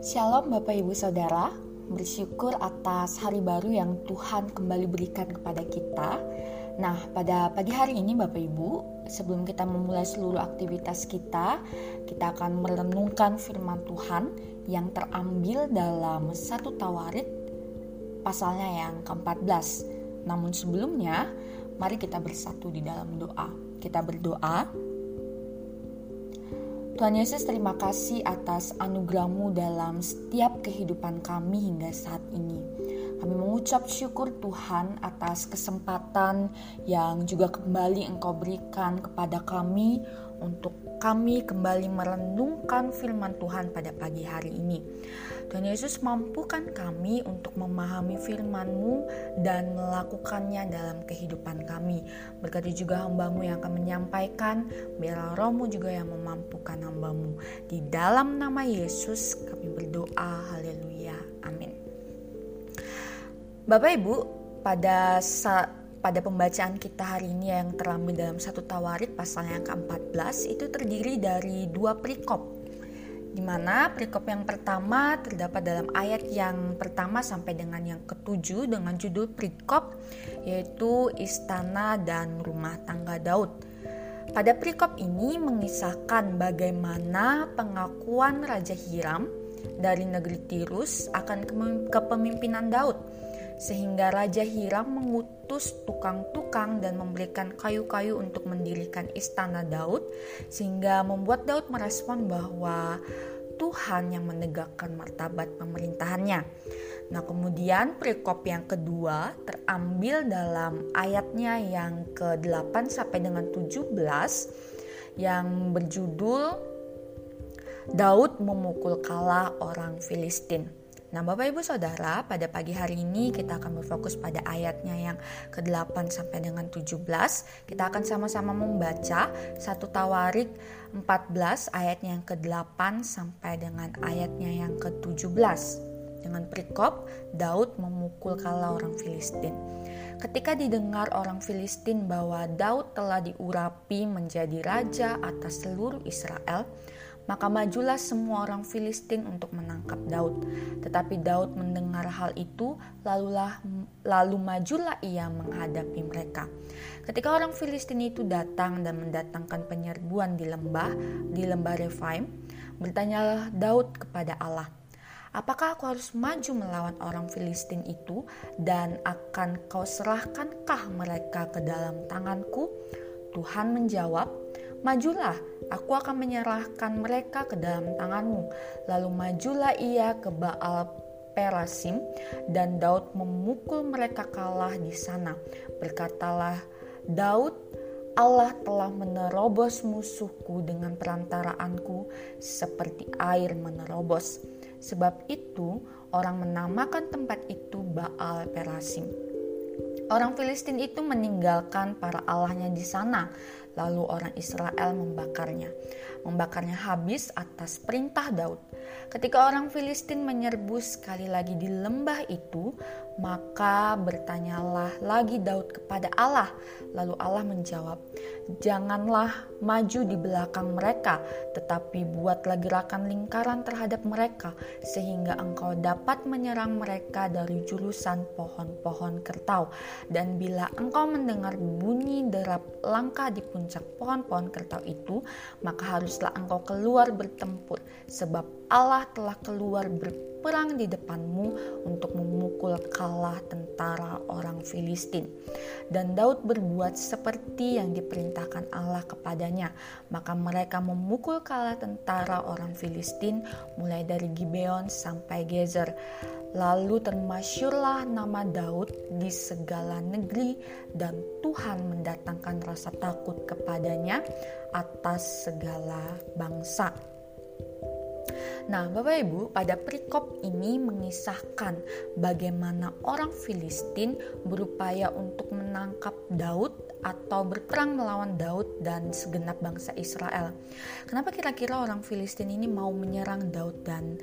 Shalom Bapak Ibu Saudara, bersyukur atas hari baru yang Tuhan kembali berikan kepada kita. Nah, pada pagi hari ini Bapak Ibu, sebelum kita memulai seluruh aktivitas kita, kita akan merenungkan firman Tuhan yang terambil dalam satu Tawarit pasalnya yang ke-14. Namun sebelumnya, mari kita bersatu di dalam doa. Kita berdoa, Tuhan Yesus terima kasih atas anugerahmu dalam setiap kehidupan kami hingga saat ini. Kami mengucap syukur Tuhan atas kesempatan yang juga kembali Engkau berikan kepada kami untuk kami kembali merenungkan firman Tuhan pada pagi hari ini. Tuhan Yesus mampukan kami untuk memahami firman-Mu dan melakukannya dalam kehidupan kami. Berkati juga hambamu yang akan menyampaikan, biarlah rohmu juga yang memampukan hambamu. Di dalam nama Yesus kami berdoa, haleluya, amin. Bapak Ibu, pada saat pada pembacaan kita hari ini yang terambil dalam satu tawarik pasal yang ke-14 itu terdiri dari dua perikop di mana perikop yang pertama terdapat dalam ayat yang pertama sampai dengan yang ketujuh dengan judul perikop yaitu istana dan rumah tangga Daud. Pada perikop ini mengisahkan bagaimana pengakuan Raja Hiram dari negeri Tirus akan kepemimpinan Daud sehingga Raja Hiram mengutus tukang-tukang dan memberikan kayu-kayu untuk mendirikan istana Daud sehingga membuat Daud merespon bahwa Tuhan yang menegakkan martabat pemerintahannya. Nah, kemudian perikop yang kedua terambil dalam ayatnya yang ke-8 sampai dengan 17 yang berjudul Daud memukul kalah orang Filistin. Nah, Bapak Ibu Saudara, pada pagi hari ini kita akan berfokus pada ayatnya yang ke-8 sampai dengan 17. Kita akan sama-sama membaca satu Tawarik 14 ayatnya yang ke-8 sampai dengan ayatnya yang ke-17. Dengan perikop, Daud memukul kala orang Filistin. Ketika didengar orang Filistin bahwa Daud telah diurapi menjadi raja atas seluruh Israel, maka majulah semua orang Filistin untuk menangkap Daud. Tetapi Daud mendengar hal itu, lalulah lalu majulah ia menghadapi mereka. Ketika orang Filistin itu datang dan mendatangkan penyerbuan di lembah, di lembah Refaim, bertanyalah Daud kepada Allah, Apakah aku harus maju melawan orang Filistin itu dan akan kau serahkankah mereka ke dalam tanganku? Tuhan menjawab, Majulah, aku akan menyerahkan mereka ke dalam tanganmu. Lalu majulah ia ke Baal Perasim dan Daud memukul mereka kalah di sana. Berkatalah Daud, Allah telah menerobos musuhku dengan perantaraanku seperti air menerobos. Sebab itu orang menamakan tempat itu Baal Perasim. Orang Filistin itu meninggalkan para allahnya di sana, Lalu orang Israel membakarnya. Membakarnya habis atas perintah Daud. Ketika orang Filistin menyerbu sekali lagi di lembah itu, maka bertanyalah lagi Daud kepada Allah. Lalu Allah menjawab, "Janganlah maju di belakang mereka, tetapi buatlah gerakan lingkaran terhadap mereka, sehingga engkau dapat menyerang mereka dari jurusan pohon-pohon kertau. Dan bila engkau mendengar bunyi derap langkah di puncak pohon-pohon kertau itu, maka haruslah engkau keluar bertempur, sebab Allah telah keluar berperang di depanmu untuk memukul kalah tentara orang Filistin. Dan Daud berbuat seperti yang diperintahkan Allah kepadanya, maka mereka memukul kalah tentara orang Filistin mulai dari Gibeon sampai Gezer. Lalu termasyurlah nama Daud di segala negeri dan Tuhan mendatangkan rasa takut kepadanya atas segala bangsa. Nah, Bapak Ibu, pada perikop ini mengisahkan bagaimana orang Filistin berupaya untuk menangkap Daud atau berperang melawan Daud dan segenap bangsa Israel. Kenapa kira-kira orang Filistin ini mau menyerang Daud dan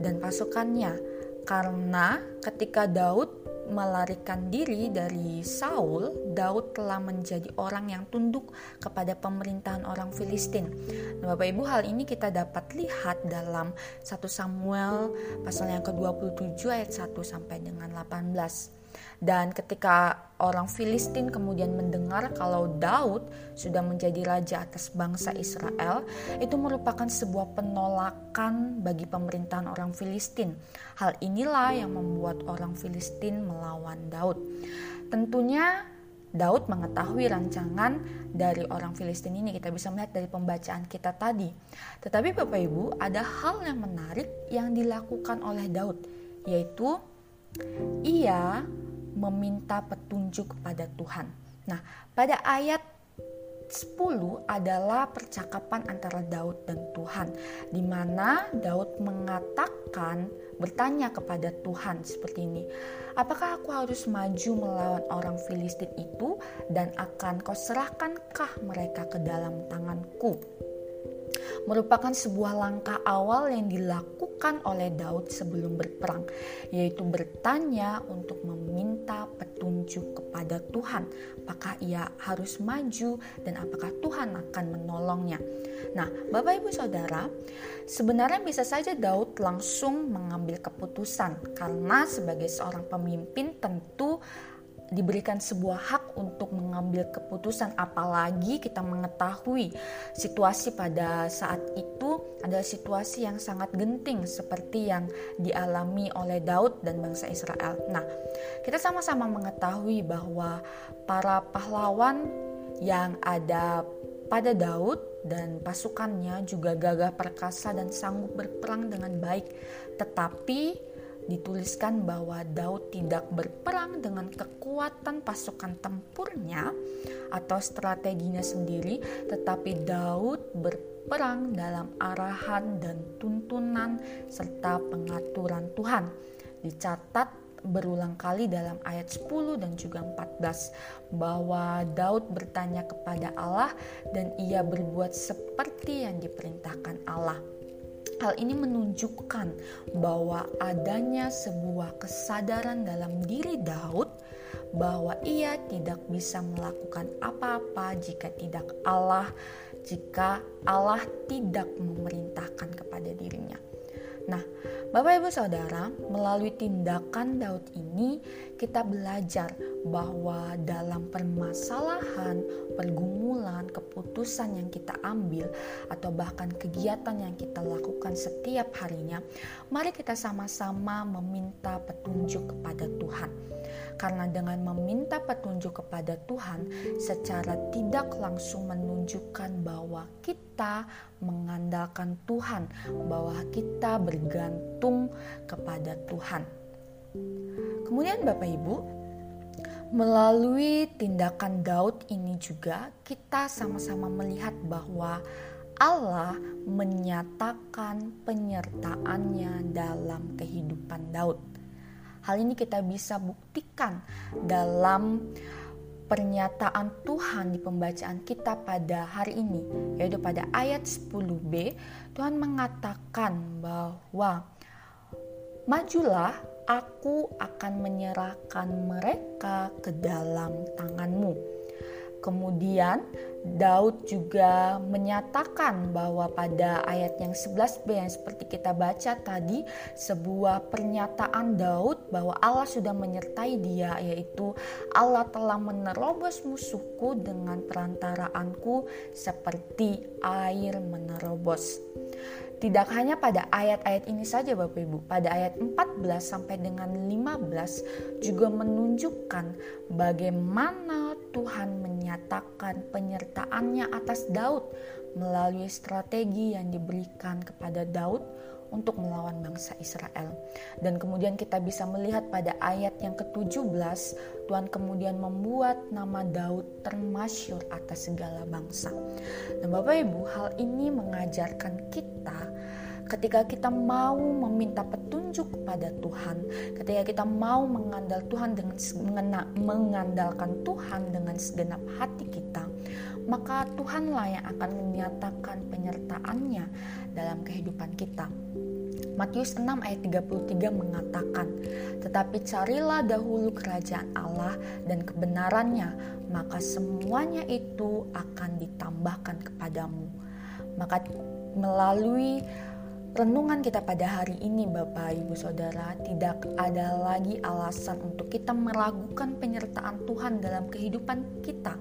dan pasukannya? Karena ketika Daud melarikan diri dari Saul, Daud telah menjadi orang yang tunduk kepada pemerintahan orang Filistin. Nah, Bapak Ibu, hal ini kita dapat lihat dalam 1 Samuel pasal yang ke-27 ayat 1 sampai dengan 18. Dan ketika orang Filistin kemudian mendengar kalau Daud sudah menjadi raja atas bangsa Israel, itu merupakan sebuah penolakan bagi pemerintahan orang Filistin. Hal inilah yang membuat orang Filistin melawan Daud. Tentunya Daud mengetahui rancangan dari orang Filistin ini kita bisa melihat dari pembacaan kita tadi. Tetapi Bapak Ibu, ada hal yang menarik yang dilakukan oleh Daud, yaitu ia meminta petunjuk kepada Tuhan. Nah, pada ayat 10 adalah percakapan antara Daud dan Tuhan di mana Daud mengatakan bertanya kepada Tuhan seperti ini apakah aku harus maju melawan orang Filistin itu dan akan kau serahkankah mereka ke dalam tanganku merupakan sebuah langkah awal yang dilakukan oleh Daud sebelum berperang, yaitu bertanya untuk meminta petunjuk kepada Tuhan, apakah ia harus maju dan apakah Tuhan akan menolongnya. Nah, Bapak Ibu Saudara, sebenarnya bisa saja Daud langsung mengambil keputusan karena sebagai seorang pemimpin tentu diberikan sebuah hak untuk mengambil keputusan apalagi kita mengetahui situasi pada saat itu adalah situasi yang sangat genting seperti yang dialami oleh Daud dan bangsa Israel. Nah, kita sama-sama mengetahui bahwa para pahlawan yang ada pada Daud dan pasukannya juga gagah perkasa dan sanggup berperang dengan baik. Tetapi dituliskan bahwa Daud tidak berperang dengan kekuatan pasukan tempurnya atau strateginya sendiri, tetapi Daud berperang dalam arahan dan tuntunan serta pengaturan Tuhan. Dicatat berulang kali dalam ayat 10 dan juga 14 bahwa Daud bertanya kepada Allah dan ia berbuat seperti yang diperintahkan Allah. Hal ini menunjukkan bahwa adanya sebuah kesadaran dalam diri Daud bahwa ia tidak bisa melakukan apa-apa jika tidak Allah, jika Allah tidak memerintahkan kepada dirinya. Nah, Bapak Ibu Saudara, melalui tindakan Daud ini kita belajar bahwa dalam permasalahan, pergumulan, keputusan yang kita ambil atau bahkan kegiatan yang kita lakukan setiap harinya, mari kita sama-sama meminta petunjuk kepada Tuhan. Karena dengan meminta petunjuk kepada Tuhan secara tidak langsung menunjukkan bahwa kita mengandalkan Tuhan, bahwa kita bergantung kepada Tuhan. Kemudian Bapak Ibu, melalui tindakan Daud ini juga kita sama-sama melihat bahwa Allah menyatakan penyertaannya dalam kehidupan Daud. Hal ini kita bisa buktikan dalam pernyataan Tuhan di pembacaan kita pada hari ini, yaitu pada ayat 10b, Tuhan mengatakan bahwa majulah aku akan menyerahkan mereka ke dalam tanganmu. Kemudian Daud juga menyatakan bahwa pada ayat yang 11b yang seperti kita baca tadi sebuah pernyataan Daud bahwa Allah sudah menyertai dia yaitu Allah telah menerobos musuhku dengan perantaraanku seperti air menerobos. Tidak hanya pada ayat-ayat ini saja Bapak Ibu, pada ayat 14 sampai dengan 15 juga menunjukkan bagaimana Tuhan menyatakan penyertaannya atas Daud melalui strategi yang diberikan kepada Daud untuk melawan bangsa Israel. Dan kemudian kita bisa melihat pada ayat yang ke-17, Tuhan kemudian membuat nama Daud termasyur atas segala bangsa. Dan Bapak Ibu, hal ini mengajarkan kita ketika kita mau meminta petunjuk kepada Tuhan, ketika kita mau mengandal Tuhan dengan mengandalkan Tuhan dengan segenap hati kita, maka Tuhanlah yang akan menyatakan penyertaannya dalam kehidupan kita. Matius 6 ayat 33 mengatakan, "Tetapi carilah dahulu kerajaan Allah dan kebenarannya, maka semuanya itu akan ditambahkan kepadamu." Maka melalui renungan kita pada hari ini Bapak Ibu Saudara tidak ada lagi alasan untuk kita meragukan penyertaan Tuhan dalam kehidupan kita.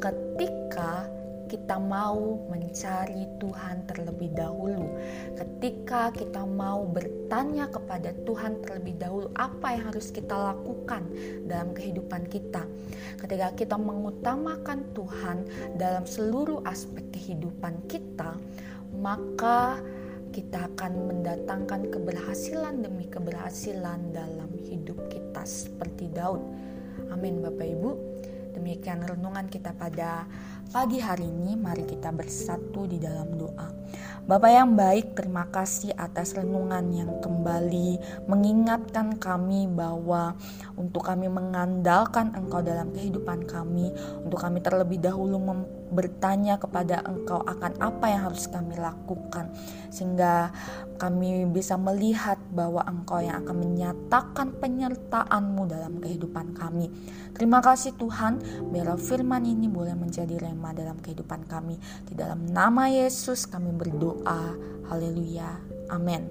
Ketika kita mau mencari Tuhan terlebih dahulu, ketika kita mau bertanya kepada Tuhan terlebih dahulu apa yang harus kita lakukan dalam kehidupan kita, ketika kita mengutamakan Tuhan dalam seluruh aspek kehidupan kita, maka kita akan mendatangkan keberhasilan demi keberhasilan dalam hidup kita seperti Daud. Amin Bapak Ibu. Demikian renungan kita pada pagi hari ini. Mari kita bersatu di dalam doa. Bapak yang baik, terima kasih atas renungan yang kembali mengingatkan kami bahwa untuk kami mengandalkan Engkau dalam kehidupan kami, untuk kami terlebih dahulu bertanya kepada Engkau akan apa yang harus kami lakukan, sehingga kami bisa melihat bahwa Engkau yang akan menyatakan penyertaan-Mu dalam kehidupan kami. Terima kasih Tuhan, biarlah firman ini boleh menjadi rema dalam kehidupan kami. Di dalam nama Yesus kami berdoa. Haleluya. Amin.